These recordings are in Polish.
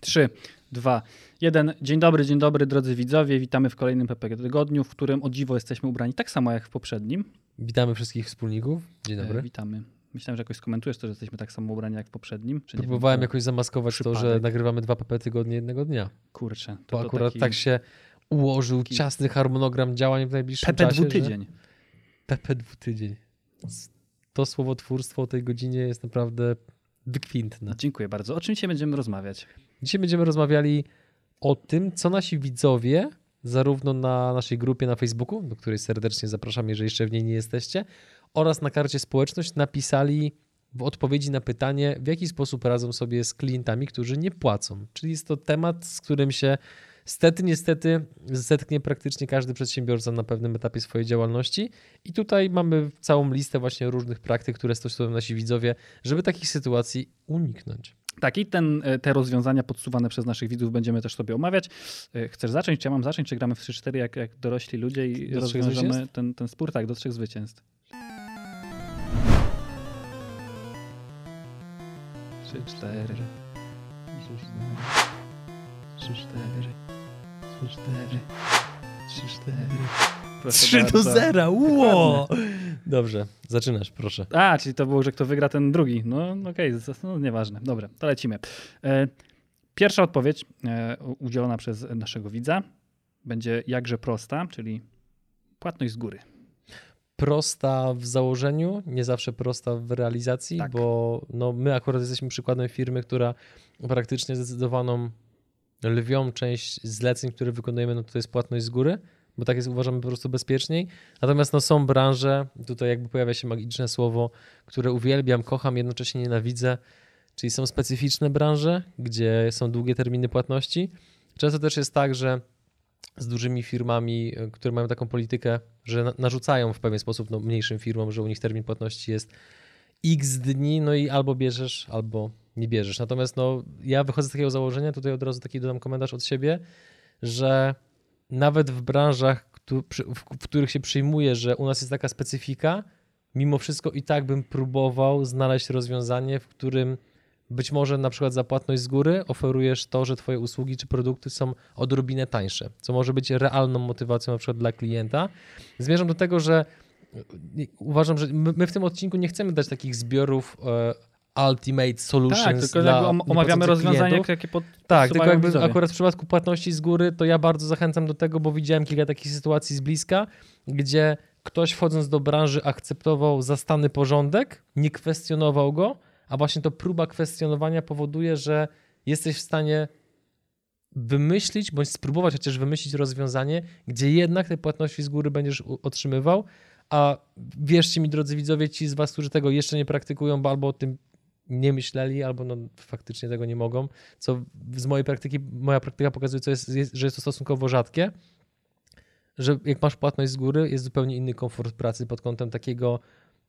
3, 2, 1. Dzień dobry, dzień dobry drodzy widzowie. Witamy w kolejnym PPG tygodniu, w którym o dziwo jesteśmy ubrani tak samo jak w poprzednim. Witamy wszystkich wspólników. Dzień E, dobry. witamy. Myślałem, że jakoś skomentujesz to, że jesteśmy tak samo ubrani jak w poprzednim. Czy Próbowałem wiem, jakoś zamaskować to, że przypadek. nagrywamy dwa PP tygodnie jednego dnia. Kurczę. To, Bo to akurat taki tak się ułożył taki- ciasny harmonogram działań w najbliższym PP czasie. dwutydzień. Że... PP dwutydzień. To słowotwórstwo o tej godzinie jest naprawdę wykwintne. Dziękuję bardzo. O czym dzisiaj będziemy rozmawiać? Dzisiaj będziemy rozmawiali o tym, co nasi widzowie, zarówno na naszej grupie na Facebooku, do której serdecznie zapraszam, jeżeli jeszcze w niej nie jesteście, oraz na karcie społeczność napisali w odpowiedzi na pytanie, w jaki sposób radzą sobie z klientami, którzy nie płacą. Czyli jest to temat, z którym się stety, niestety zetknie praktycznie każdy przedsiębiorca na pewnym etapie swojej działalności. I tutaj mamy całą listę właśnie różnych praktyk, które stosują nasi widzowie, żeby takich sytuacji uniknąć. Tak, i ten, e, te rozwiązania podsuwane przez naszych widzów będziemy też sobie omawiać. E, Chcesz zacząć? Czy ja mam zacząć? Czy gramy w 3-4 jak, jak dorośli ludzie i Do rozwiążemy ten, ten spór? Tak, do trzech zwycięstw. Trzy, cztery. Trzy, cztery. Trzy, cztery. Trzy, cztery. Proszę bardzo. Ło! Dobrze, zaczynasz, proszę. A, czyli to było, że kto wygra, ten drugi. No okej, z- no, nieważne. Dobra, to lecimy. E, Pierwsza odpowiedź e, udzielona przez naszego widza będzie jakże prosta, czyli płatność z góry. prosta w założeniu, nie zawsze prosta w realizacji, Tak. bo no, my akurat jesteśmy przykładem firmy, która praktycznie zdecydowaną lwią część zleceń, które wykonujemy, no to jest płatność z góry, bo tak jest uważamy po prostu bezpieczniej. Natomiast no, są branże, tutaj jakby pojawia się magiczne słowo, które uwielbiam, kocham, jednocześnie nienawidzę, czyli są specyficzne branże, gdzie są długie terminy płatności. Często też jest tak, że z dużymi firmami, y, które mają taką politykę, że na- narzucają w pewien sposób no, mniejszym firmom, że u nich termin płatności jest x dni, no i albo bierzesz, albo nie bierzesz. Natomiast no, ja wychodzę z takiego założenia, tutaj od razu taki dodam komentarz od siebie, że nawet w branżach, w których się przyjmuje, że u nas jest taka specyfika, mimo wszystko i tak bym próbował znaleźć rozwiązanie, w którym być może na przykład za płatność z góry oferujesz to, że twoje usługi czy produkty są odrobinę tańsze, co może być realną motywacją na przykład dla klienta. Zmierzam do tego, że y, uważam, że my, my w tym odcinku nie chcemy dać takich zbiorów e, ultimate solutions Tak, tylko dla omawiamy rozwiązania, klientów. jakie pod, Tak, tylko jakby widzowie. akurat w przypadku płatności z góry, to ja bardzo zachęcam do tego, bo widziałem kilka takich sytuacji z bliska, gdzie ktoś wchodząc do branży akceptował zastany porządek, nie kwestionował go, a właśnie to próba kwestionowania powoduje, że jesteś w stanie wymyślić, bądź spróbować chociaż wymyślić rozwiązanie, gdzie jednak te płatności z góry będziesz otrzymywał, a wierzcie mi, drodzy widzowie, ci z was, którzy tego jeszcze nie praktykują, bo albo o tym nie myśleli, albo no, faktycznie tego nie mogą, co z mojej praktyki, moja praktyka pokazuje, co jest, jest, że jest to stosunkowo rzadkie, że jak masz płatność z góry, jest zupełnie inny komfort pracy pod kątem takiego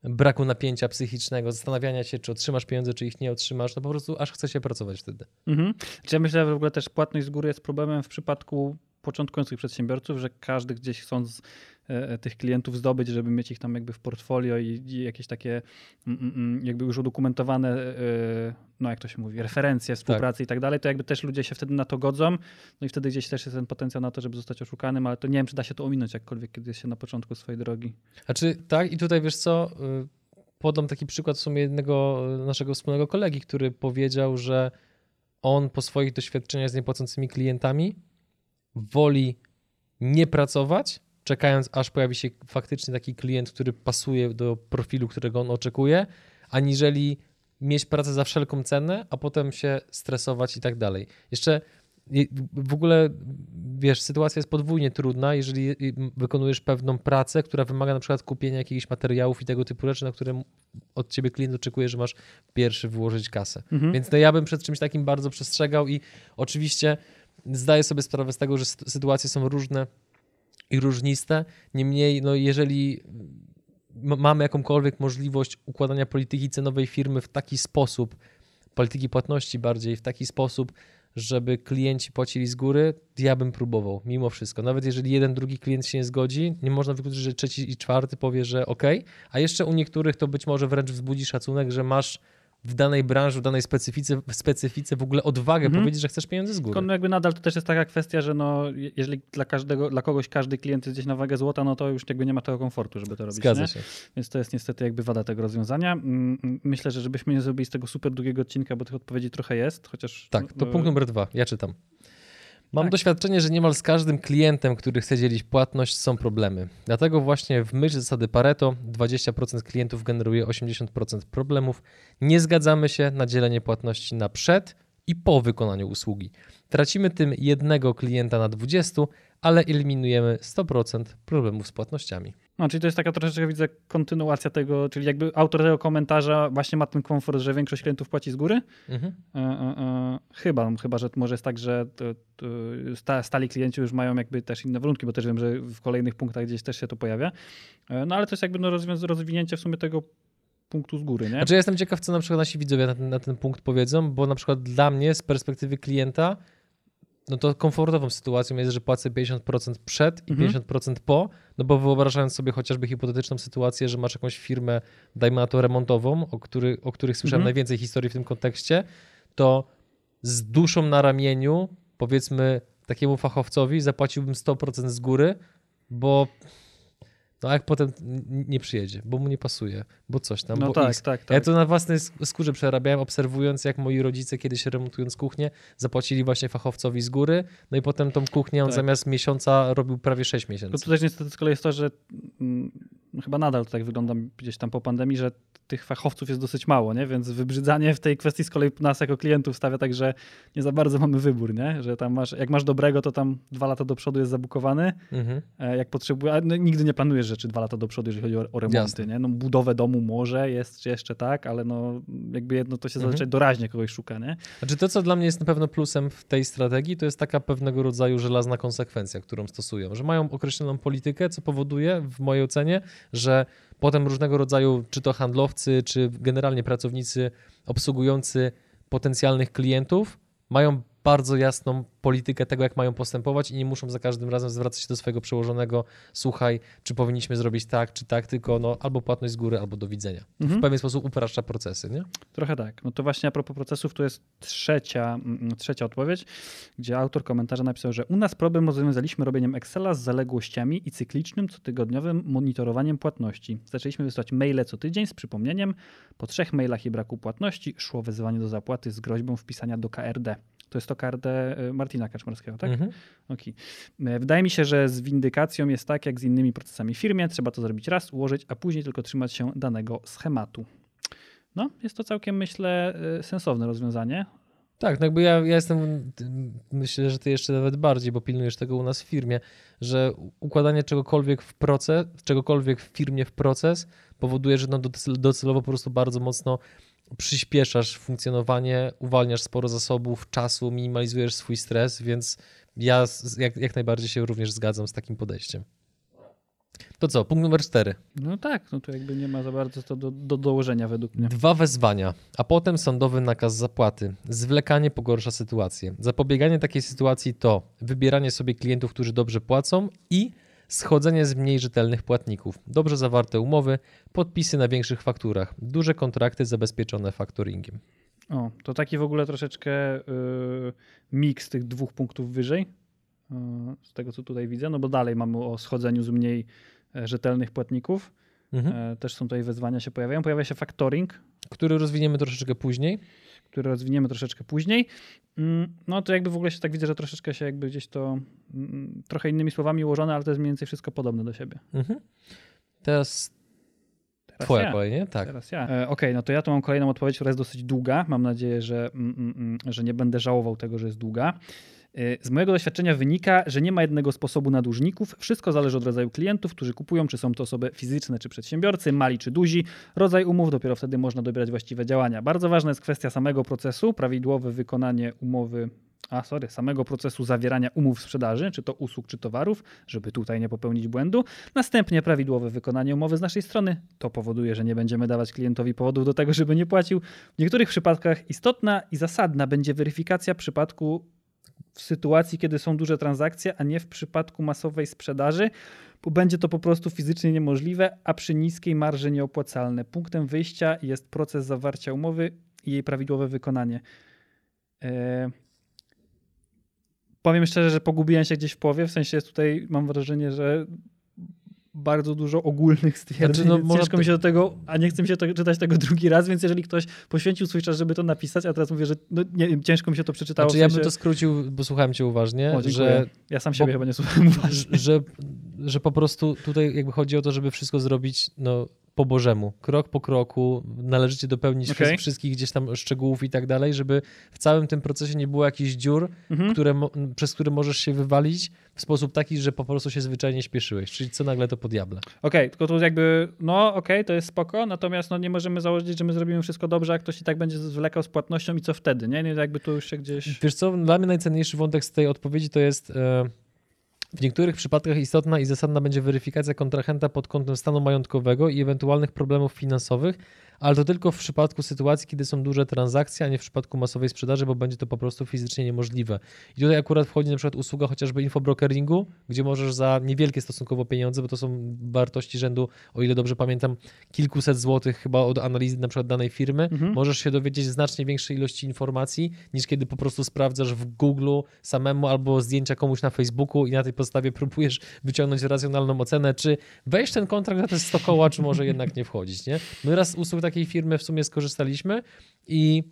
braku napięcia psychicznego, zastanawiania się, czy otrzymasz pieniądze, czy ich nie otrzymasz, no po prostu aż chce się pracować wtedy. Mhm. Czy ja myślę, że w ogóle też płatność z góry jest problemem w przypadku początkujących przedsiębiorców, że każdy gdzieś chcąc tych klientów zdobyć, żeby mieć ich tam jakby w portfolio i, i jakieś takie mm, mm, mm, jakby już udokumentowane, e, no jak to się mówi, referencje, współpracy i tak dalej, to jakby też ludzie się wtedy na to godzą, no i wtedy gdzieś też jest ten potencjał na to, żeby zostać oszukanym, ale to nie wiem, czy da się to ominąć jakkolwiek, kiedy jest się na początku swojej drogi. Znaczy, tak, i tutaj wiesz co, y, podam taki przykład w sumie jednego y, naszego wspólnego kolegi, który powiedział, że on po swoich doświadczeniach z niepłacącymi klientami woli nie pracować, czekając aż pojawi się faktycznie taki klient, który pasuje do profilu, którego on oczekuje, aniżeli mieć pracę za wszelką cenę, a potem się stresować i tak dalej. Jeszcze je- w ogóle, wiesz, sytuacja jest podwójnie trudna, jeżeli wykonujesz pewną pracę, która wymaga na przykład kupienia jakichś materiałów i tego typu rzeczy, na które od ciebie klient oczekuje, że masz pierwszy wyłożyć kasę. Mhm. Więc no ja bym przed czymś takim bardzo przestrzegał i oczywiście zdaję sobie sprawę z tego, że sy- sytuacje są różne i różniste. Niemniej, no jeżeli mamy jakąkolwiek możliwość układania polityki cenowej firmy w taki sposób, polityki płatności bardziej w taki sposób, żeby klienci płacili z góry, ja bym próbował, mimo wszystko. Nawet jeżeli jeden, drugi klient się nie zgodzi, nie można wykluczyć, że trzeci i czwarty powie, że ok, a jeszcze u niektórych to być może wręcz wzbudzi szacunek, że masz w danej branży, w danej specyfice, w specyfice w ogóle odwagę Mhm. powiedzieć, że chcesz pieniądze z góry. Tylko no jakby nadal to też jest taka kwestia, że no, je- jeżeli dla każdego, dla kogoś każdy klient jest gdzieś na wagę złota, no to już jakby nie ma tego komfortu, żeby to robić. Zgadza nie? się. Więc to jest niestety jakby wada tego rozwiązania. Mm, mm, Myślę, że żebyśmy nie zrobili z tego super długiego odcinka, bo tych odpowiedzi trochę jest, chociaż... Tak, to e, punkt numer dwa. Ja czytam. Mam Tak. doświadczenie, że niemal z każdym klientem, który chce dzielić płatność, są problemy. Dlatego właśnie w myśl zasady Pareto 20% klientów generuje 80% problemów. Nie zgadzamy się na dzielenie płatności na przed i po wykonaniu usługi. Tracimy tym jednego klienta na 20, ale eliminujemy 100% problemów z płatnościami. No, czyli to jest taka troszeczkę, widzę, kontynuacja tego, czyli jakby autor tego komentarza właśnie ma ten komfort, że większość klientów płaci z góry. Mhm. E, e, e, chyba, chyba, że może jest tak, że to, to sta, stali klienci już mają jakby też inne warunki, bo też wiem, że w kolejnych punktach gdzieś też się to pojawia. E, no ale to jest jakby no, rozwinięcie w sumie tego punktu z góry, nie? Znaczy ja jestem ciekaw, co na przykład nasi widzowie na ten, na ten punkt powiedzą, bo na przykład dla mnie z perspektywy klienta, no to komfortową sytuacją jest, że płacę 50% przed i Mhm. 50% po, no bo wyobrażając sobie chociażby hipotetyczną sytuację, że masz jakąś firmę, dajmy na to remontową, o, który, o których słyszałem Mhm. najwięcej historii w tym kontekście, to z duszą na ramieniu, powiedzmy takiemu fachowcowi zapłaciłbym 100% z góry, bo no a jak potem nie przyjedzie, bo mu nie pasuje, bo coś tam, no bo tak, X. tak, tak. Ja to na własnej sk- skórze przerabiałem, obserwując, jak moi rodzice kiedyś remontując kuchnię, zapłacili właśnie fachowcowi z góry, no i potem tą kuchnię on Tak. zamiast miesiąca robił prawie 6 Tylko miesięcy. tu też niestety z kolei jest to, że mm, chyba nadal to tak wygląda gdzieś tam po pandemii, że tych fachowców jest dosyć mało, nie? Więc wybrzydzanie w tej kwestii z kolei nas jako klientów stawia tak, że nie za bardzo mamy wybór, nie? Że tam masz, jak masz dobrego, to tam dwa lata do przodu jest zabukowany, Mhm. e, jak potrzebuje, a no, nigdy nie planujesz rzeczy dwa lata do przodu, jeżeli chodzi o, o remonty, Jasne. nie? No budowę domu może jest jeszcze tak, ale no jakby jedno to się Mhm. zazwyczaj doraźnie kogoś szuka, nie? Znaczy to, co dla mnie jest na pewno plusem w tej strategii, to jest taka pewnego rodzaju żelazna konsekwencja, którą stosują, że mają określoną politykę, co powoduje w mojej ocenie, że potem różnego rodzaju, czy to handlowcy, czy generalnie pracownicy obsługujący potencjalnych klientów mają bardzo jasną politykę tego, jak mają postępować i nie muszą za każdym razem zwracać się do swojego przełożonego, słuchaj, czy powinniśmy zrobić tak, czy tak, tylko no, albo płatność z góry, albo do widzenia. Mhm. w pewien sposób upraszcza procesy, nie? Trochę tak. No to właśnie a propos procesów, to jest trzecia, trzecia odpowiedź, gdzie autor komentarza napisał, że u nas problem rozwiązaliśmy robieniem Excela z zaległościami i cyklicznym, cotygodniowym monitorowaniem płatności. Zaczęliśmy wysyłać maile co tydzień z przypomnieniem. Po trzech mailach i braku płatności szło wezwanie do zapłaty z groźbą wpisania do KRD. To jest to KRD y, Martina Kaczmarskiego, tak? Mhm. Okej. E, Wydaje mi się, że z windykacją jest tak, jak z innymi procesami w firmie. Trzeba to zrobić raz, ułożyć, a później tylko trzymać się danego schematu. No, jest to całkiem, myślę, e, sensowne rozwiązanie. Tak, no jakby ja, ja jestem, myślę, że ty jeszcze nawet bardziej, bo pilnujesz tego u nas w firmie, że układanie czegokolwiek w proces, czegokolwiek w firmie w proces powoduje, że no docel- docelowo po prostu bardzo mocno przyspieszasz funkcjonowanie, uwalniasz sporo zasobów, czasu, minimalizujesz swój stres, więc ja jak, jak najbardziej się również zgadzam z takim podejściem. To co, punkt numer cztery. No tak, no to jakby nie ma za bardzo to do, do dołożenia według mnie. Dwa wezwania, a potem sądowy nakaz zapłaty. Zwlekanie pogorsza sytuację. Zapobieganie takiej sytuacji to wybieranie sobie klientów, którzy dobrze płacą i schodzenie z mniej rzetelnych płatników. Dobrze zawarte umowy, podpisy na większych fakturach, duże kontrakty zabezpieczone faktoringiem. O, to taki w ogóle troszeczkę y, miks tych dwóch punktów wyżej, y, z tego co tutaj widzę, no bo dalej mamy o schodzeniu z mniej e, rzetelnych płatników. Mhm. E, Też są tutaj wezwania się pojawiają. Pojawia się factoring, Który rozwiniemy troszeczkę później. który rozwiniemy troszeczkę później. Mm, No to jakby w ogóle się tak widzę, że troszeczkę się jakby gdzieś to mm, trochę innymi słowami ułożone, ale to jest mniej więcej wszystko podobne do siebie. Mhm. Teraz twoja ja. kolej, nie? Tak. Teraz ja. E, Okej, no to ja tu mam kolejną odpowiedź, która jest dosyć długa. Mam nadzieję, że, mm, mm, mm, że nie będę żałował tego, że jest długa. E, Z mojego doświadczenia wynika, że nie ma jednego sposobu na dłużników. Wszystko zależy od rodzaju klientów, którzy kupują, czy są to osoby fizyczne, czy przedsiębiorcy, mali czy duzi. Rodzaj umów, dopiero wtedy można dobierać właściwe działania. Bardzo ważna jest kwestia samego procesu, prawidłowe wykonanie umowy. A, sorry, samego procesu zawierania umów sprzedaży, czy to usług, czy towarów, żeby tutaj nie popełnić błędu. Następnie prawidłowe wykonanie umowy z naszej strony. To powoduje, że nie będziemy dawać klientowi powodów do tego, żeby nie płacił. W niektórych przypadkach istotna i zasadna będzie weryfikacja przypadku w sytuacji, kiedy są duże transakcje, a nie w przypadku masowej sprzedaży, bo będzie to po prostu fizycznie niemożliwe, a przy niskiej marży nieopłacalne. Punktem wyjścia jest proces zawarcia umowy i jej prawidłowe wykonanie. E, powiem szczerze, że pogubiłem się gdzieś w połowie, w sensie jest tutaj, mam wrażenie, że bardzo dużo ogólnych stwierdzeń. Znaczy, no, Ciężko mi się do tego, a nie chcę mi się to, czytać tego drugi raz, więc jeżeli ktoś poświęcił swój czas, żeby to napisać, a teraz mówię, że no, nie, ciężko mi się to przeczytało. Znaczy, w sensie... ja bym to skrócił, bo słuchałem cię uważnie, o, że... Ja sam siebie bo, chyba nie słuchałem uważnie. Że, że po prostu tutaj jakby chodzi o to, żeby wszystko zrobić no, po Bożemu, krok po kroku, należycie dopełnić okay. wszystkich gdzieś tam szczegółów i tak dalej, żeby w całym tym procesie nie było jakichś dziur, mhm. które, przez które możesz się wywalić w sposób taki, że po prostu się zwyczajnie śpieszyłeś, czyli co nagle to po diable. Okej, okay, tylko tu jakby, no okej, okay, to jest spoko, natomiast no nie możemy założyć, że my zrobimy wszystko dobrze, a ktoś i tak będzie zwlekał z płatnością i co wtedy, nie? nie jakby tu już się gdzieś... Wiesz co, dla mnie najcenniejszy wątek z tej odpowiedzi to jest... Yy w niektórych przypadkach istotna i zasadna będzie weryfikacja kontrahenta pod kątem stanu majątkowego i ewentualnych problemów finansowych, ale to tylko w przypadku sytuacji, kiedy są duże transakcje, a nie w przypadku masowej sprzedaży, bo będzie to po prostu fizycznie niemożliwe. I tutaj akurat wchodzi na przykład usługa chociażby infobrokeringu, gdzie możesz za niewielkie stosunkowo pieniądze, bo to są wartości rzędu, o ile dobrze pamiętam, kilkuset złotych chyba od analizy na przykład danej firmy, mhm. możesz się dowiedzieć znacznie większej ilości informacji, niż kiedy po prostu sprawdzasz w Google samemu albo zdjęcia komuś na Facebooku i na tej podstawie próbujesz wyciągnąć racjonalną ocenę, czy wejść ten kontrakt na te 100 koła, czy może jednak nie wchodzić, nie? My raz usług takiej firmy w sumie skorzystaliśmy i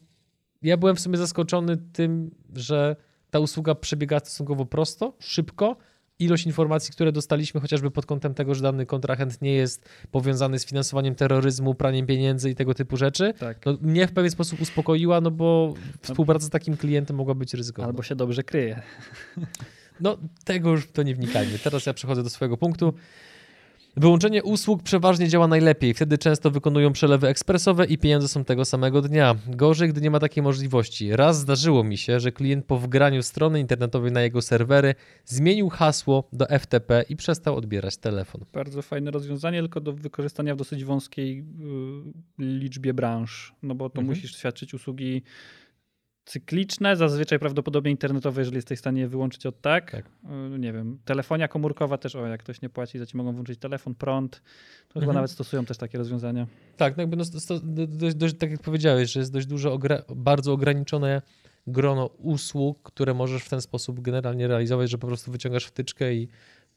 ja byłem w sumie zaskoczony tym, że ta usługa przebiega stosunkowo prosto, szybko. Ilość informacji, które dostaliśmy, chociażby pod kątem tego, że dany kontrahent nie jest powiązany z finansowaniem terroryzmu, praniem pieniędzy i tego typu rzeczy, tak. no, mnie w pewien sposób uspokoiła, no bo współpraca z takim klientem mogła być ryzykowna. Albo się dobrze kryje. No, tego już to nie wnikajmy. Teraz ja przechodzę do swojego punktu. Wyłączenie usług przeważnie działa najlepiej. Wtedy często wykonują przelewy ekspresowe i pieniądze są tego samego dnia. Gorzej, gdy nie ma takiej możliwości. Raz zdarzyło mi się, że klient po wgraniu strony internetowej na jego serwery zmienił hasło do FTP i przestał odbierać telefon. Bardzo fajne rozwiązanie, tylko do wykorzystania w dosyć wąskiej y, liczbie branż, no bo to mhm. musisz świadczyć usługi cykliczne, zazwyczaj prawdopodobnie internetowe, jeżeli jesteś w stanie je wyłączyć od tak. tak. Y, nie wiem, telefonia komórkowa też, o jak ktoś nie płaci, za ci mogą włączyć telefon, prąd. To mhm. chyba nawet stosują też takie rozwiązania. Tak, no jakby no, dość, dość, tak jak powiedziałeś, że jest dość dużo, bardzo ograniczone grono usług, które możesz w ten sposób generalnie realizować, że po prostu wyciągasz wtyczkę i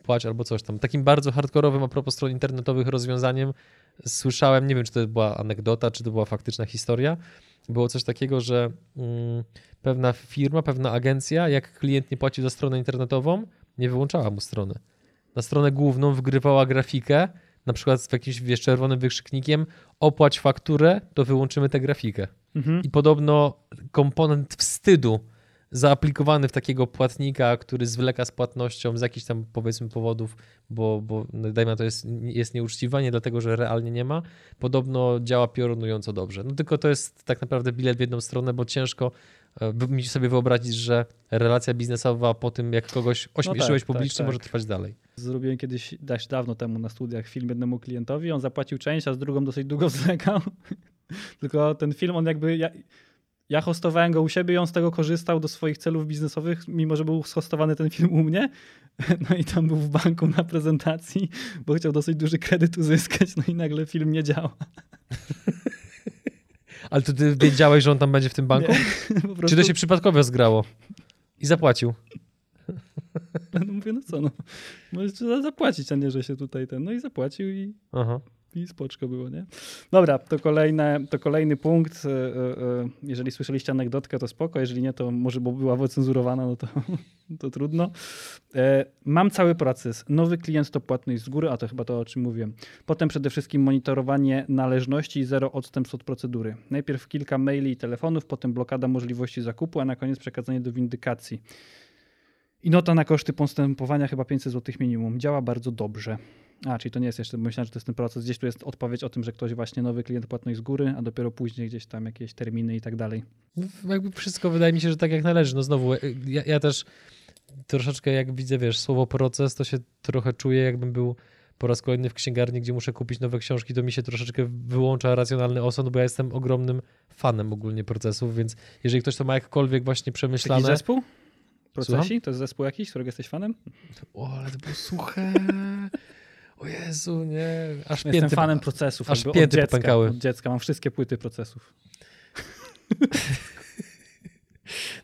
płać albo coś tam. Takim bardzo hardkorowym a propos stron internetowych rozwiązaniem słyszałem, nie wiem czy to była anegdota, czy to była faktyczna historia, było coś takiego, że mm, pewna firma, pewna agencja, jak klient nie płacił za stronę internetową, nie wyłączała mu strony. Na stronę główną wgrywała grafikę, na przykład z jakimś wiesz, czerwonym wykrzyknikiem opłać fakturę, to wyłączymy tę grafikę. Mhm. I podobno komponent wstydu zaaplikowany w takiego płatnika, który zwleka z płatnością z jakichś tam powiedzmy powodów, bo, bo no, dajmy to jest, jest nieuczciwa, nie dlatego, że realnie nie ma, podobno działa piorunująco dobrze. No tylko to jest tak naprawdę bilet w jedną stronę, bo ciężko e, mi sobie wyobrazić, że relacja biznesowa po tym, jak kogoś ośmieszyłeś no tak, publicznie, tak, tak. może trwać dalej. Zrobiłem kiedyś dość dawno temu na studiach film jednemu klientowi, on zapłacił część, a z drugą dosyć długo zwlekał. Tylko ten film, on jakby... Ja ja hostowałem go u siebie i on z tego korzystał do swoich celów biznesowych, mimo że był hostowany ten film u mnie. No i tam był w banku na prezentacji, bo chciał dosyć duży kredyt uzyskać, no i nagle film nie działa. Ale to ty wiedziałeś, że on tam będzie w tym banku? Nie, prostu... Czy to się przypadkowo zgrało? I zapłacił. No mówię, no co, no. Możesz zapłacić, a nie, że się tutaj ten. No i zapłacił i. Aha i spoczko było, nie? Dobra, to, kolejne, to kolejny punkt. E, e, jeżeli słyszeliście anegdotkę, to spoko. Jeżeli nie, to może bo była wycenzurowana, no to, to trudno. E, mam cały proces. Nowy klient to płatność z góry, a to chyba to, o czym mówiłem. Potem przede wszystkim monitorowanie należności i zero odstępstw od procedury. Najpierw kilka maili i telefonów, potem blokada możliwości zakupu, a na koniec przekazanie do windykacji. I nota na koszty postępowania chyba 500 zł minimum. Działa bardzo dobrze. A, czyli to nie jest jeszcze, myślałem, że to jest ten proces. Gdzieś tu jest odpowiedź o tym, że ktoś właśnie nowy klient płatność z góry, a dopiero później gdzieś tam jakieś terminy i tak dalej. No, jakby wszystko wydaje mi się, że tak jak należy. No znowu, ja, ja też troszeczkę jak widzę, wiesz, słowo proces, to się trochę czuję, jakbym był po raz kolejny w księgarni, gdzie muszę kupić nowe książki, to mi się troszeczkę wyłącza racjonalny osąd, bo ja jestem ogromnym fanem ogólnie procesów, więc jeżeli ktoś to ma jakkolwiek właśnie przemyślane... Taki zespół? Procesi? Słucham? To jest zespół jakiś, którego jesteś fanem? O, ale to było suche. O Jezu, nie. Aż Jestem fanem procesów. Aż pięty od dziecka, Od dziecka mam wszystkie płyty procesów.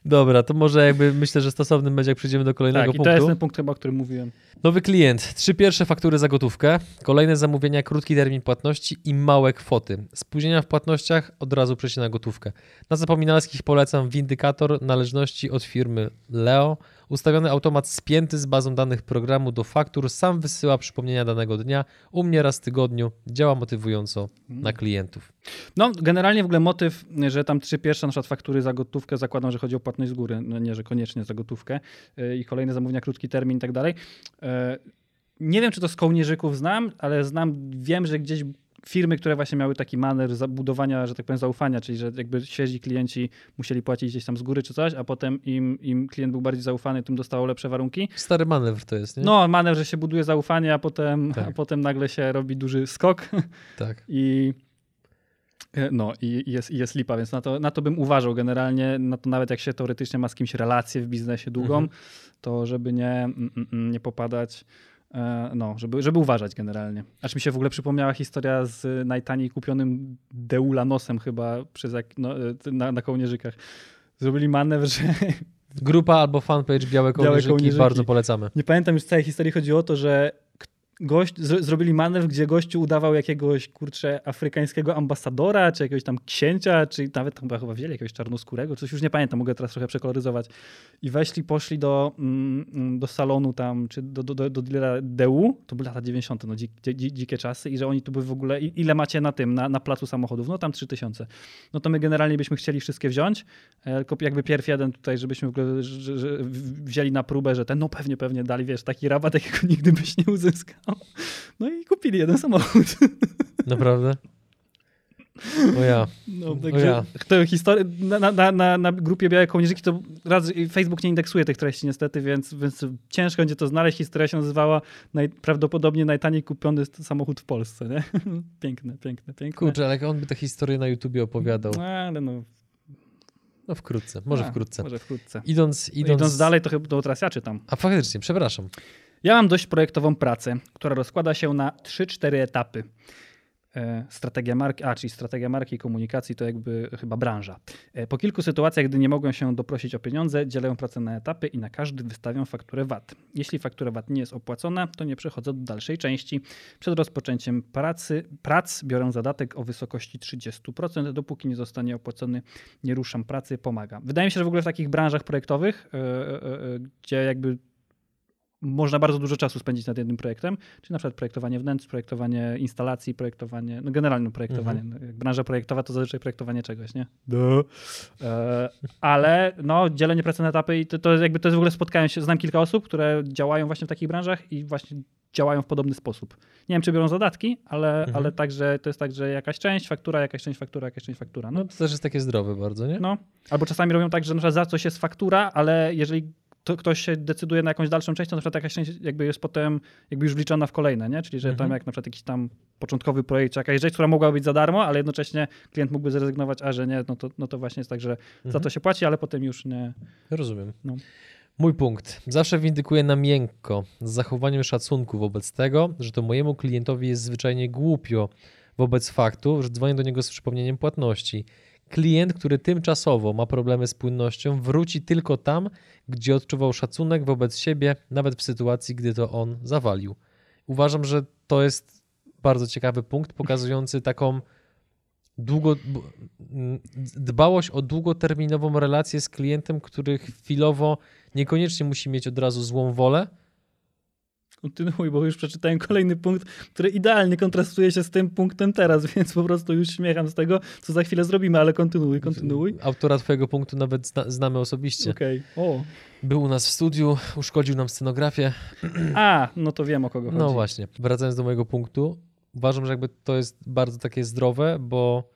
Dobra, to może jakby myślę, że stosownym będzie, jak przejdziemy do kolejnego tak, punktu. to jest ten punkt chyba, o którym mówiłem. Nowy klient. Trzy pierwsze faktury za gotówkę, kolejne zamówienia, krótki termin płatności i małe kwoty. Spóźnienia w płatnościach od razu przejście na gotówkę. Na zapominalskich polecam windykator należności od firmy Leo. Ustawiony automat spięty z bazą danych programu do faktur sam wysyła przypomnienia danego dnia. U mnie raz w tygodniu działa motywująco na klientów. No, generalnie w ogóle motyw, że tam trzy pierwsze na przykład faktury za gotówkę, zakładam, że chodzi o płatność z góry, no nie, że koniecznie za gotówkę yy, i kolejne zamówienia, krótki termin i tak dalej. Yy, Nie wiem, czy to z kołnierzyków znam, ale znam, wiem, że gdzieś firmy, które właśnie miały taki maner zabudowania, że tak powiem, zaufania, czyli że jakby świeżi klienci musieli płacić gdzieś tam z góry czy coś, a potem im, im klient był bardziej zaufany, tym dostało lepsze warunki. Stary manewr to jest, nie? No, manewr, że się buduje zaufanie, a potem, Tak. a potem nagle się robi duży skok Tak. i e, no i jest, i jest lipa, więc na to, na to bym uważał generalnie, na to nawet jak się teoretycznie ma z kimś relację w biznesie długą, Mhm. to żeby nie, mm, mm, mm, nie popadać, no, żeby, żeby uważać generalnie. Aż mi się w ogóle przypomniała historia z najtaniej kupionym Deulanosem chyba przez no, e, na, na kołnierzykach. Zrobili manewr, że Grupa albo fanpage Białe Kołnierzyki, Kołnierzyki. bardzo polecamy. Nie pamiętam już całej historii, chodzi o to, że gość, zro- zrobili manewr, gdzie gościu udawał jakiegoś, kurczę, afrykańskiego ambasadora, czy jakiegoś tam księcia, czy nawet chyba, chyba wzięli jakiegoś czarnoskórego, coś już nie pamiętam, mogę teraz trochę przekoloryzować. I weszli, poszli do, mm, mm, do salonu tam, czy do, do, do, do dealera DU, to były lata 90., no dzik, dzi, dzikie czasy i że oni tu były w ogóle, ile macie na tym, na, na placu samochodów? No tam 3000. No to my generalnie byśmy chcieli wszystkie wziąć, e, tylko jakby pierw jeden tutaj, żebyśmy w ogóle że, że wzięli na próbę, że ten, no pewnie, pewnie dali, wiesz, taki rabat, jakiego nigdy byś nie uzyskał. No i kupili jeden samochód. Naprawdę? O ja. No, także ja. na, na- na, na, grupie Białe Kołnierzyki to raz Facebook nie indeksuje tych treści niestety, więc, więc ciężko będzie to znaleźć. Historia się nazywała naj, prawdopodobnie najtaniej kupiony samochód w Polsce. Nie? Piękne, piękne, piękne. Kurczę, ale jak on by tę historię na YouTubie opowiadał. No, ale no, No wkrótce, może a, wkrótce. Może wkrótce. Idąc, idąc... Idąc dalej, to chyba to teraz ja czytam. A faktycznie, przepraszam. Ja mam dość projektową pracę, która rozkłada się na 3-4 etapy. E, Strategia marki, a czyli strategia marki i komunikacji to jakby chyba branża. E, Po kilku sytuacjach, gdy nie mogą się doprosić o pieniądze, dzielę pracę na etapy i na każdy wystawiam fakturę VAT. Jeśli faktura VAT nie jest opłacona, to nie przechodzę do dalszej części. Przed rozpoczęciem pracy, prac biorę zadatek o wysokości 30%, dopóki nie zostanie opłacony, nie ruszam pracy, pomagam. Wydaje mi się, że w ogóle w takich branżach projektowych, e, e, gdzie jakby można bardzo dużo czasu spędzić nad jednym projektem, czyli na przykład projektowanie wnętrz, projektowanie instalacji, projektowanie, no generalnie projektowanie. Mhm. No, jak branża projektowa to zazwyczaj projektowanie czegoś, nie? E, ale no, dzielenie pracy na etapy i to, to jakby to jest w ogóle spotkałem się, znam kilka osób, które działają właśnie w takich branżach i właśnie działają w podobny sposób. Nie wiem, czy biorą zadatki, ale, Mhm. ale także to jest tak, że jakaś część faktura, jakaś część faktura, jakaś część faktura. No, No to też jest takie zdrowe bardzo, nie? no. Albo czasami robią tak, że na przykład za coś jest faktura, ale jeżeli to ktoś się decyduje na jakąś dalszą część, to na przykład jakaś część jakby jest potem jakby już wliczona w kolejne, nie? Czyli że Mhm. tam jak na przykład jakiś tam początkowy projekt, czy jakaś rzecz, która mogła być za darmo, ale jednocześnie klient mógłby zrezygnować, a że nie, no to, no to właśnie jest tak, że za Mhm. to się płaci, ale potem już nie. Rozumiem. No. Mój punkt. Zawsze windykuję na miękko, z zachowaniem szacunku wobec tego, że to mojemu klientowi jest zwyczajnie głupio wobec faktu, że dzwonię do niego z przypomnieniem płatności. Klient, który tymczasowo ma problemy z płynnością, wróci tylko tam, gdzie odczuwał szacunek wobec siebie, nawet w sytuacji, gdy to on zawalił. Uważam, że to jest bardzo ciekawy punkt, pokazujący taką długo, dbałość o długoterminową relację z klientem, który chwilowo niekoniecznie musi mieć od razu złą wolę. Kontynuuj, bo już przeczytałem kolejny punkt, który idealnie kontrastuje się z tym punktem teraz, więc po prostu już śmiecham z tego, co za chwilę zrobimy, ale kontynuuj, kontynuuj. Autora twojego punktu nawet zna, znamy osobiście. Okej. O. Był u nas w studiu, uszkodził nam scenografię. A, no to wiem o kogo chodzi. No właśnie, wracając do mojego punktu, uważam, że jakby to jest bardzo takie zdrowe, bo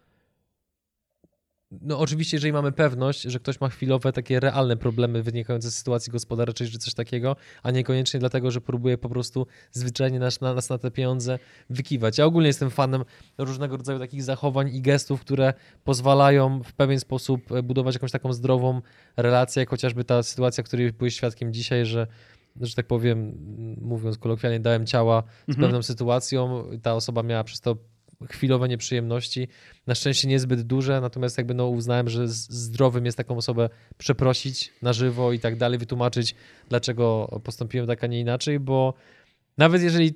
no oczywiście, jeżeli mamy pewność, że ktoś ma chwilowe takie realne problemy wynikające z sytuacji gospodarczej czy coś takiego, a niekoniecznie dlatego, że próbuje po prostu zwyczajnie nas na, nas na te pieniądze wykiwać. Ja ogólnie jestem fanem różnego rodzaju takich zachowań i gestów, które pozwalają w pewien sposób e, budować jakąś taką zdrową relację, jak chociażby ta sytuacja, której byłeś świadkiem dzisiaj, że że tak powiem, mówiąc kolokwialnie, dałem ciała z Mhm. pewną sytuacją. Ta osoba miała przez to chwilowe nieprzyjemności. Na szczęście niezbyt duże, natomiast jakby no uznałem, że zdrowym jest taką osobę przeprosić na żywo i tak dalej, wytłumaczyć, dlaczego postąpiłem tak, a nie inaczej, bo nawet jeżeli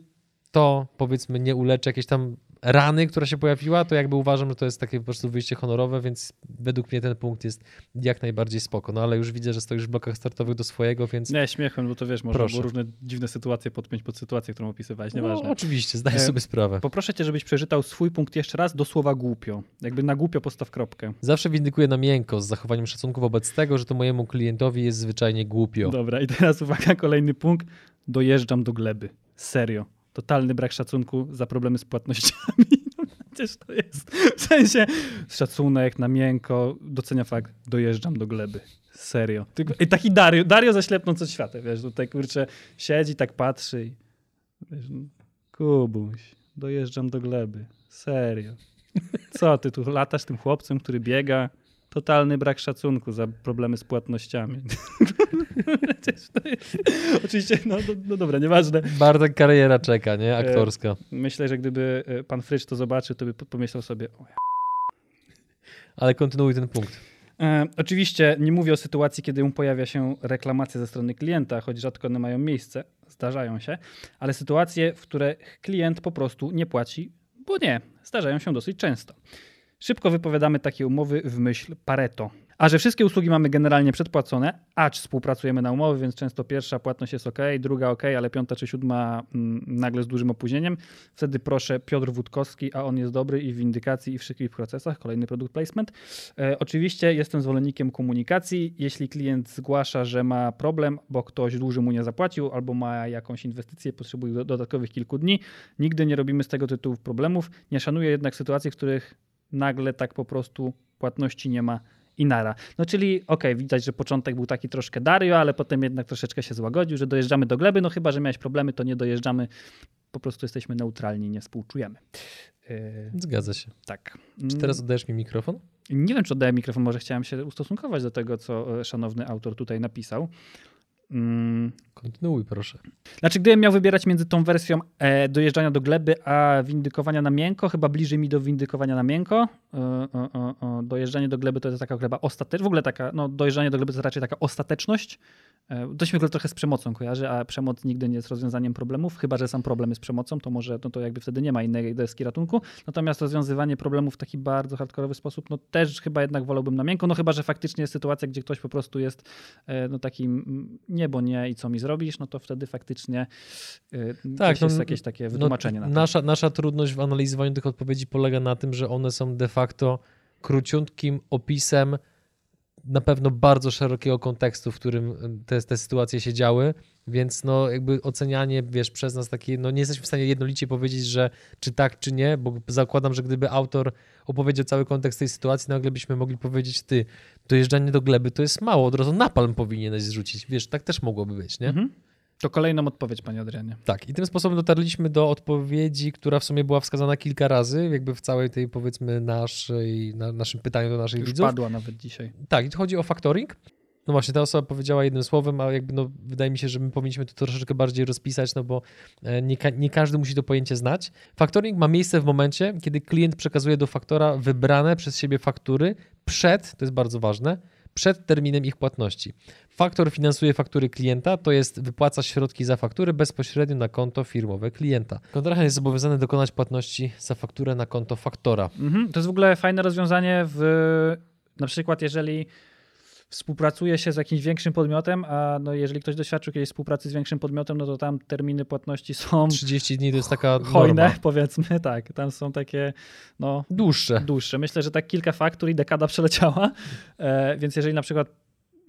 to powiedzmy nie uleczy jakiejś tam rany, która się pojawiła, to jakby uważam, że to jest takie po prostu wyjście honorowe, więc według mnie ten punkt jest jak najbardziej spoko. No ale już widzę, że stoisz w blokach startowych do swojego, więc... Nie, śmiechem, bo to wiesz, można było różne dziwne sytuacje podpiąć pod sytuację, którą opisywałeś, no, nieważne. No, oczywiście, zdaję e, sobie sprawę. Poproszę cię, żebyś przeczytał swój punkt jeszcze raz do słowa głupio. Jakby na głupio postaw kropkę. Zawsze windykuję na miękko z zachowaniem szacunku wobec tego, że to mojemu klientowi jest zwyczajnie głupio. Dobra, i teraz uwaga, kolejny punkt. Dojeżdżam do gleby. Serio. Totalny brak szacunku za problemy z płatnościami. Przecież to jest. W sensie szacunek na miękko, docenia fakt, dojeżdżam do gleby. Serio. I taki Dario, Dario zaślepnąc od świata, wiesz, tutaj kurczę siedzi, tak patrzy i wiesz, no, Kubuś, dojeżdżam do gleby. Serio. Co ty tu latasz tym chłopcem, który biega? Totalny brak szacunku za problemy z płatnościami. Oczywiście, no, no, no, dobra, nieważne. Bardzo kariera czeka, nie? Aktorska. E, myślę, że gdyby e, pan Frycz to zobaczył, to by pomyślał sobie, o ja. Ale kontynuuj ten punkt. E, oczywiście nie mówię o sytuacji, kiedy mu pojawia się reklamacja ze strony klienta, choć rzadko one mają miejsce, zdarzają się, ale sytuacje, w których klient po prostu nie płaci, bo nie, zdarzają się dosyć często. Szybko wypowiadamy takie umowy w myśl Pareto. A że wszystkie usługi mamy generalnie przedpłacone, acz współpracujemy na umowy, więc często pierwsza płatność jest ok, druga ok, ale piąta czy siódma mm, nagle z dużym opóźnieniem. Wtedy proszę Piotr Wódkowski, a on jest dobry i w windykacji, i w szybkich procesach. Kolejny produkt placement. E, oczywiście jestem zwolennikiem komunikacji. Jeśli klient zgłasza, że ma problem, bo ktoś dłuży mu nie zapłacił albo ma jakąś inwestycję, potrzebuje dodatkowych kilku dni, nigdy nie robimy z tego tytułu problemów. Nie szanuję jednak sytuacji, w których nagle tak po prostu płatności nie ma i nara. No czyli okej, okay, widać, że początek był taki troszkę Dario, ale potem jednak troszeczkę się złagodził, że dojeżdżamy do gleby, no chyba, że miałeś problemy, to nie dojeżdżamy, po prostu jesteśmy neutralni, nie współczujemy. Yy, Zgadza się. Tak. Czy teraz oddajesz mi mikrofon? Nie wiem, czy oddaję mikrofon, może chciałem się ustosunkować do tego, co e, szanowny autor tutaj napisał. Mm. Kontynuuj, proszę. Znaczy, gdybym miał wybierać między tą wersją e, dojeżdżania do gleby, a windykowania na miękko, chyba bliżej mi do windykowania na miękko. E, e, e dojeżdżanie do gleby to jest taka gleba ostateczność. W ogóle taka, no, dojeżdżanie do gleby to raczej taka ostateczność. E, to się w ogóle trochę z przemocą kojarzy, a przemoc nigdy nie jest rozwiązaniem problemów, chyba że sam problem jest przemocą, to może no to jakby wtedy nie ma innej deski ratunku. Natomiast rozwiązywanie problemów w taki bardzo hardkorowy sposób, no też chyba jednak wolałbym na miękko, no chyba że faktycznie jest sytuacja, gdzie ktoś po prostu jest e, no takim nie, bo nie i co mi zrobisz, no to wtedy faktycznie e, tak, no, jest jakieś takie no, wytłumaczenie. No, na nasza, nasza trudność w analizowaniu tych odpowiedzi polega na tym, że one są de facto króciutkim opisem na pewno bardzo szerokiego kontekstu, w którym te, te sytuacje się działy, więc no jakby ocenianie, wiesz, przez nas takie, no nie jesteśmy w stanie jednolicie powiedzieć, że czy tak, czy nie, bo zakładam, że gdyby autor opowiedział cały kontekst tej sytuacji, nagle byśmy mogli powiedzieć, ty, dojeżdżanie do gleby to jest mało, od razu napalm powinieneś zrzucić, wiesz, tak też mogłoby być, nie? Mhm. To kolejną odpowiedź, panie Adrianie. Tak, i tym sposobem dotarliśmy do odpowiedzi, która w sumie była wskazana kilka razy, jakby w całej tej, powiedzmy, naszej, na, naszym pytaniu do naszych Już widzów. padła nawet dzisiaj. Tak, i chodzi o factoring. No właśnie, ta osoba powiedziała jednym słowem, a jakby no, wydaje mi się, że my powinniśmy to troszeczkę bardziej rozpisać, no bo e, nie, nie każdy musi to pojęcie znać. Factoring ma miejsce w momencie, kiedy klient przekazuje do faktora wybrane przez siebie faktury przed, to jest bardzo ważne, przed terminem ich płatności. Faktor finansuje faktury klienta, to jest wypłaca środki za faktury bezpośrednio na konto firmowe klienta. Kontrahent jest zobowiązany dokonać płatności za fakturę na konto faktora. Mhm. To jest w ogóle fajne rozwiązanie w na przykład jeżeli współpracuje się z jakimś większym podmiotem, a no jeżeli ktoś doświadczył kiedyś współpracy z większym podmiotem, no to tam terminy płatności są 30 dni to jest taka hojne, norma. powiedzmy, tak. Tam są takie no dłuższe. Dłuższe. Myślę, że tak kilka faktur i dekada przeleciała. E, więc jeżeli na przykład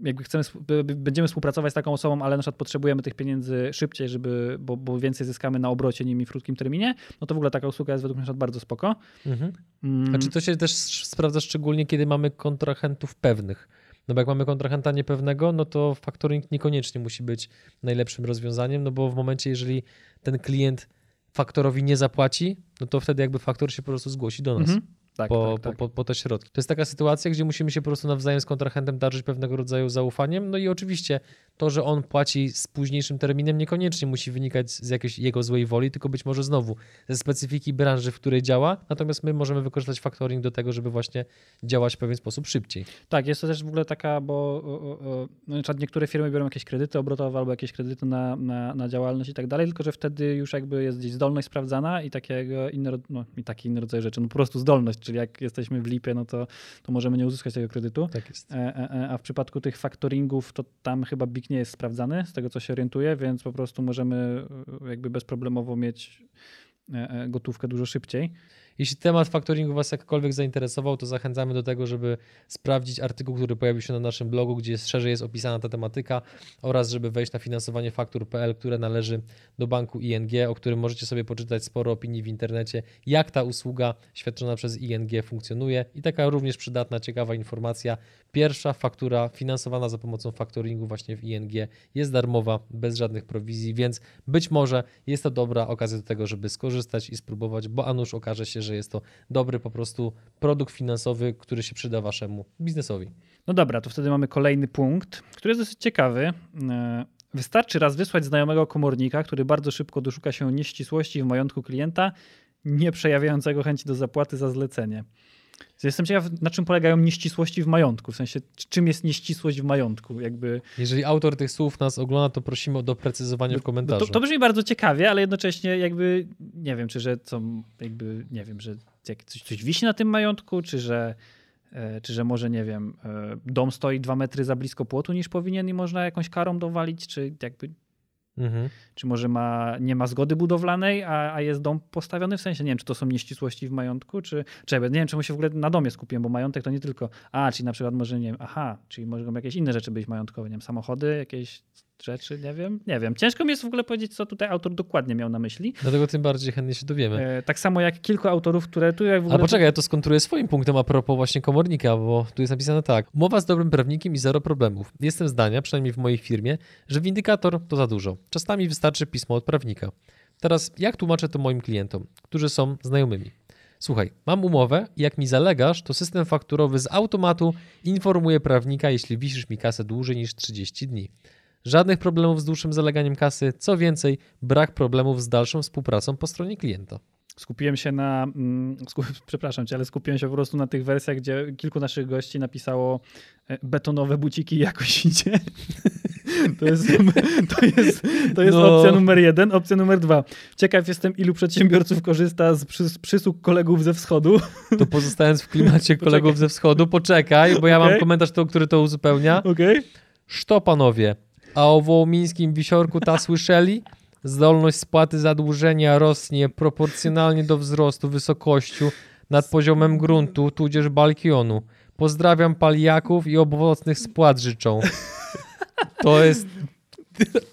jakby chcemy, będziemy współpracować z taką osobą, ale na przykład potrzebujemy tych pieniędzy szybciej, żeby, bo, bo więcej zyskamy na obrocie nimi w krótkim terminie, no to w ogóle taka usługa jest według mnie bardzo spoko. Mhm. Mm. A czy to się też sprawdza szczególnie, kiedy mamy kontrahentów pewnych? No bo jak mamy kontrahenta niepewnego, no to factoring niekoniecznie musi być najlepszym rozwiązaniem, no bo w momencie, jeżeli ten klient faktorowi nie zapłaci, no to wtedy jakby faktor się po prostu zgłosi do nas. Mhm. Tak, po, tak, tak. Po, po, te środki. To jest taka sytuacja, gdzie musimy się po prostu nawzajem z kontrahentem darzyć pewnego rodzaju zaufaniem. No i oczywiście to, że on płaci z późniejszym terminem, niekoniecznie musi wynikać z jakiejś jego złej woli, tylko być może znowu ze specyfiki branży, w której działa. Natomiast my możemy wykorzystać factoring do tego, żeby właśnie działać w pewien sposób szybciej. Tak, jest to też w ogóle taka, bo na przykład niektóre firmy biorą jakieś kredyty obrotowe albo jakieś kredyty na, na, na działalność i tak dalej, tylko że wtedy już jakby jest gdzieś zdolność sprawdzana i takiego inne, ro- no, i taki inny rodzaj rzeczy, no po prostu zdolność, czyli jak jesteśmy w lipie, no to, to możemy nie uzyskać tego kredytu. Tak jest. E, e, e, A w przypadku tych faktoringów, to tam chyba BIK nie jest sprawdzany, z tego co się orientuję, więc po prostu możemy jakby bezproblemowo mieć gotówkę dużo szybciej. Jeśli temat faktoringu Was jakkolwiek zainteresował, to zachęcamy do tego, żeby sprawdzić artykuł, który pojawił się na naszym blogu, gdzie szerzej jest opisana ta tematyka oraz żeby wejść na finansowaniefaktur.pl, które należy do banku ING, o którym możecie sobie poczytać sporo opinii w internecie, jak ta usługa świadczona przez ING funkcjonuje i taka również przydatna, ciekawa informacja. Pierwsza faktura finansowana za pomocą faktoringu właśnie w ING jest darmowa, bez żadnych prowizji, więc być może jest to dobra okazja do tego, żeby skorzystać i spróbować, bo a nuż okaże się, że jest to dobry po prostu produkt finansowy, który się przyda waszemu biznesowi. No dobra, to wtedy mamy kolejny punkt, który jest dosyć ciekawy. E, Wystarczy raz wysłać znajomego komornika, który bardzo szybko doszuka się nieścisłości w majątku klienta, nie przejawiającego chęci do zapłaty za zlecenie. Jestem ciekaw, na czym polegają nieścisłości w majątku. W sensie, czym jest nieścisłość w majątku? Jakby, Jeżeli autor tych słów nas ogląda, to prosimy o doprecyzowanie w bo komentarzu. to, to brzmi bardzo ciekawie, ale jednocześnie jakby nie wiem, czy że co, jakby nie wiem, że coś, coś wisi na tym majątku, czy że, e, czy że może nie wiem, e, dom stoi dwa metry za blisko płotu niż powinien i można jakąś karą dowalić, czy jakby Mhm. czy może ma, nie ma zgody budowlanej, a, a jest dom postawiony? W sensie nie wiem, czy to są nieścisłości w majątku, czy, czy nie wiem, czemu się w ogóle na domie skupiłem, bo majątek to nie tylko, a, czyli na przykład może, nie wiem, aha, czyli mogą jakieś inne rzeczy być majątkowe, nie wiem, samochody, jakieś rzeczy, nie wiem, nie wiem. Ciężko mi jest w ogóle powiedzieć, co tutaj autor dokładnie miał na myśli. Dlatego tym bardziej chętnie się dowiemy. E, tak samo jak kilku autorów, które tu jak w ogóle... A poczekaj, ja to skontruję swoim punktem a propos właśnie komornika, bo tu jest napisane tak. Umowa z dobrym prawnikiem i zero problemów. Jestem zdania, przynajmniej w mojej firmie, że windykator to za dużo. Czasami wystarczy pismo od prawnika. Teraz jak tłumaczę to moim klientom, którzy są znajomymi? Słuchaj, mam umowę i jak mi zalegasz, to system fakturowy z automatu informuje prawnika, jeśli wisisz mi kasę dłużej niż 30 dni. Żadnych problemów z dłuższym zaleganiem kasy, co więcej, brak problemów z dalszą współpracą po stronie klienta. Skupiłem się na, mm, skup, przepraszam cię, ale skupiłem się po prostu na tych wersjach, gdzie kilku naszych gości napisało e, betonowe buciki jakoś idzie. To jest, to jest, to jest No. opcja numer jeden. Opcja numer dwa. Ciekaw jestem, ilu przedsiębiorców korzysta z przys- przysług kolegów ze wschodu. To pozostając w klimacie kolegów ze wschodu, poczekaj, bo ja mam Okej. komentarz, to, który to uzupełnia. Okej? Szto panowie, a o wołomińskim wisiorku ta słyszeli? Zdolność spłaty zadłużenia rośnie proporcjonalnie do wzrostu wysokością nad poziomem gruntu, tudzież balkionu. Pozdrawiam paliaków i obowocnych spłat życzą. To jest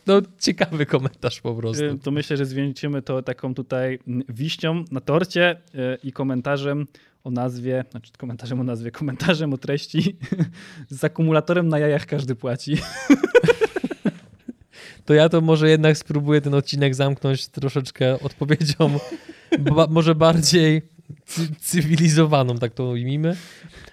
no, ciekawy komentarz po prostu. To myślę, że zwieńczymy to taką tutaj wiścią na torcie y, i komentarzem o nazwie, znaczy komentarzem o nazwie, komentarzem o treści z akumulatorem na jajach każdy płaci. To ja to może jednak spróbuję ten odcinek zamknąć troszeczkę odpowiedzią, ba, może bardziej cy, cywilizowaną, tak to ujmijmy.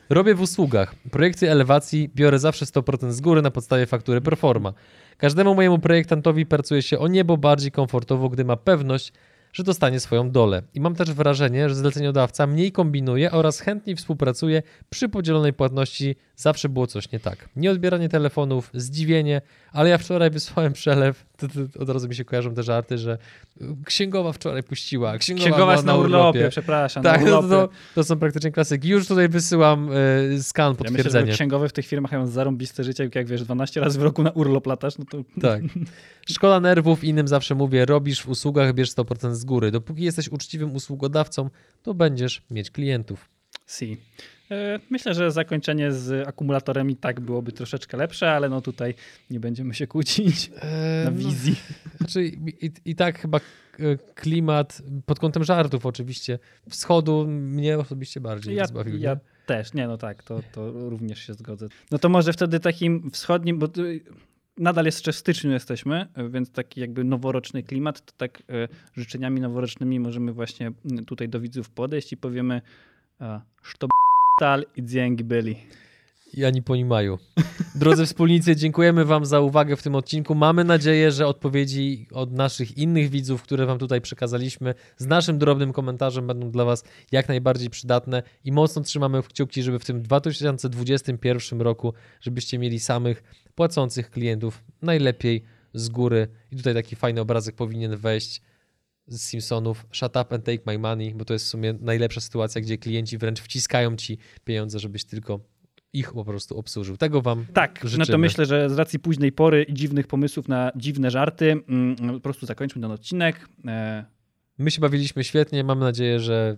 Robię w usługach. Projekty elewacji biorę zawsze 100% z góry na podstawie faktury performa. Każdemu mojemu projektantowi pracuje się o niebo bardziej komfortowo, gdy ma pewność, że dostanie swoją dolę. I mam też wrażenie, że zleceniodawca mniej kombinuje oraz chętniej współpracuje przy podzielonej płatności. Zawsze było coś nie tak. Nieodbieranie telefonów, zdziwienie, ale ja wczoraj wysłałem przelew. To, to, od razu mi się kojarzą te żarty, że księgowa wczoraj puściła. Księgowa, Księgowa jest na urlopie, przepraszam. Tak, na no urlopie. to, to, są praktycznie klasyki. Już tutaj wysyłam y, skan Ja myślę, że księgowe w tych firmach mają zarąbiste życie, jak wiesz, 12 razy w roku na urlop latasz, no to Tak. Szkoda nerwów, innym zawsze mówię, robisz w usługach, bierz 100% z góry. Dopóki jesteś uczciwym usługodawcą, to będziesz mieć klientów. Si. E, Myślę, że zakończenie z akumulatorem i tak byłoby troszeczkę lepsze, ale no tutaj nie będziemy się kłócić na no, wizji. znaczy, i, I tak chyba e, klimat, pod kątem żartów oczywiście, wschodu mnie osobiście bardziej Ja, ja nie? też, nie no tak, to, to również się zgodzę. No to może wtedy takim wschodnim, bo nadal jeszcze w styczniu jesteśmy, więc taki jakby noworoczny klimat, to tak e, życzeniami noworocznymi możemy właśnie tutaj do widzów podejść i powiemy e, Sztob tal i dzięki byli. I ani poнимаю. Drodzy wspólnicy, dziękujemy Wam za uwagę w tym odcinku. Mamy nadzieję, że odpowiedzi od naszych innych widzów, które Wam tutaj przekazaliśmy, z naszym drobnym komentarzem będą dla Was jak najbardziej przydatne i mocno trzymamy kciuki, żeby w tym 2021 roku, żebyście mieli samych płacących klientów najlepiej z góry. I tutaj taki fajny obrazek powinien wejść z Simpsonów Shut up and take my money, bo to jest w sumie najlepsza sytuacja, gdzie klienci wręcz wciskają ci pieniądze, żebyś tylko ich po prostu obsłużył. Tego wam Tak, życzymy. no to myślę, że z racji późnej pory i dziwnych pomysłów na dziwne żarty, mm, po prostu zakończmy ten odcinek. E, My się bawiliśmy świetnie, mamy nadzieję, że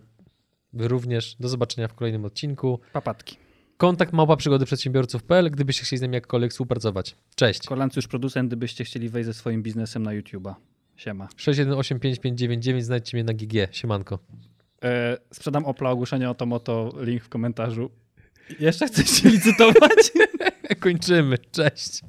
wy również. Do zobaczenia w kolejnym odcinku. papatki. Kontakt małpa przygody przedsiębiorców.pl, gdybyście chcieli z nami jakkolwiek współpracować. Cześć. Kolancjusz producent, gdybyście chcieli wejść ze swoim biznesem na YouTube'a. Siema. 6185599, znajdźcie mnie na GG. Siemanko. E, sprzedam Opla, ogłoszenie o Tomoto, link w komentarzu. Jeszcze chcecie licytować? Kończymy. Cześć.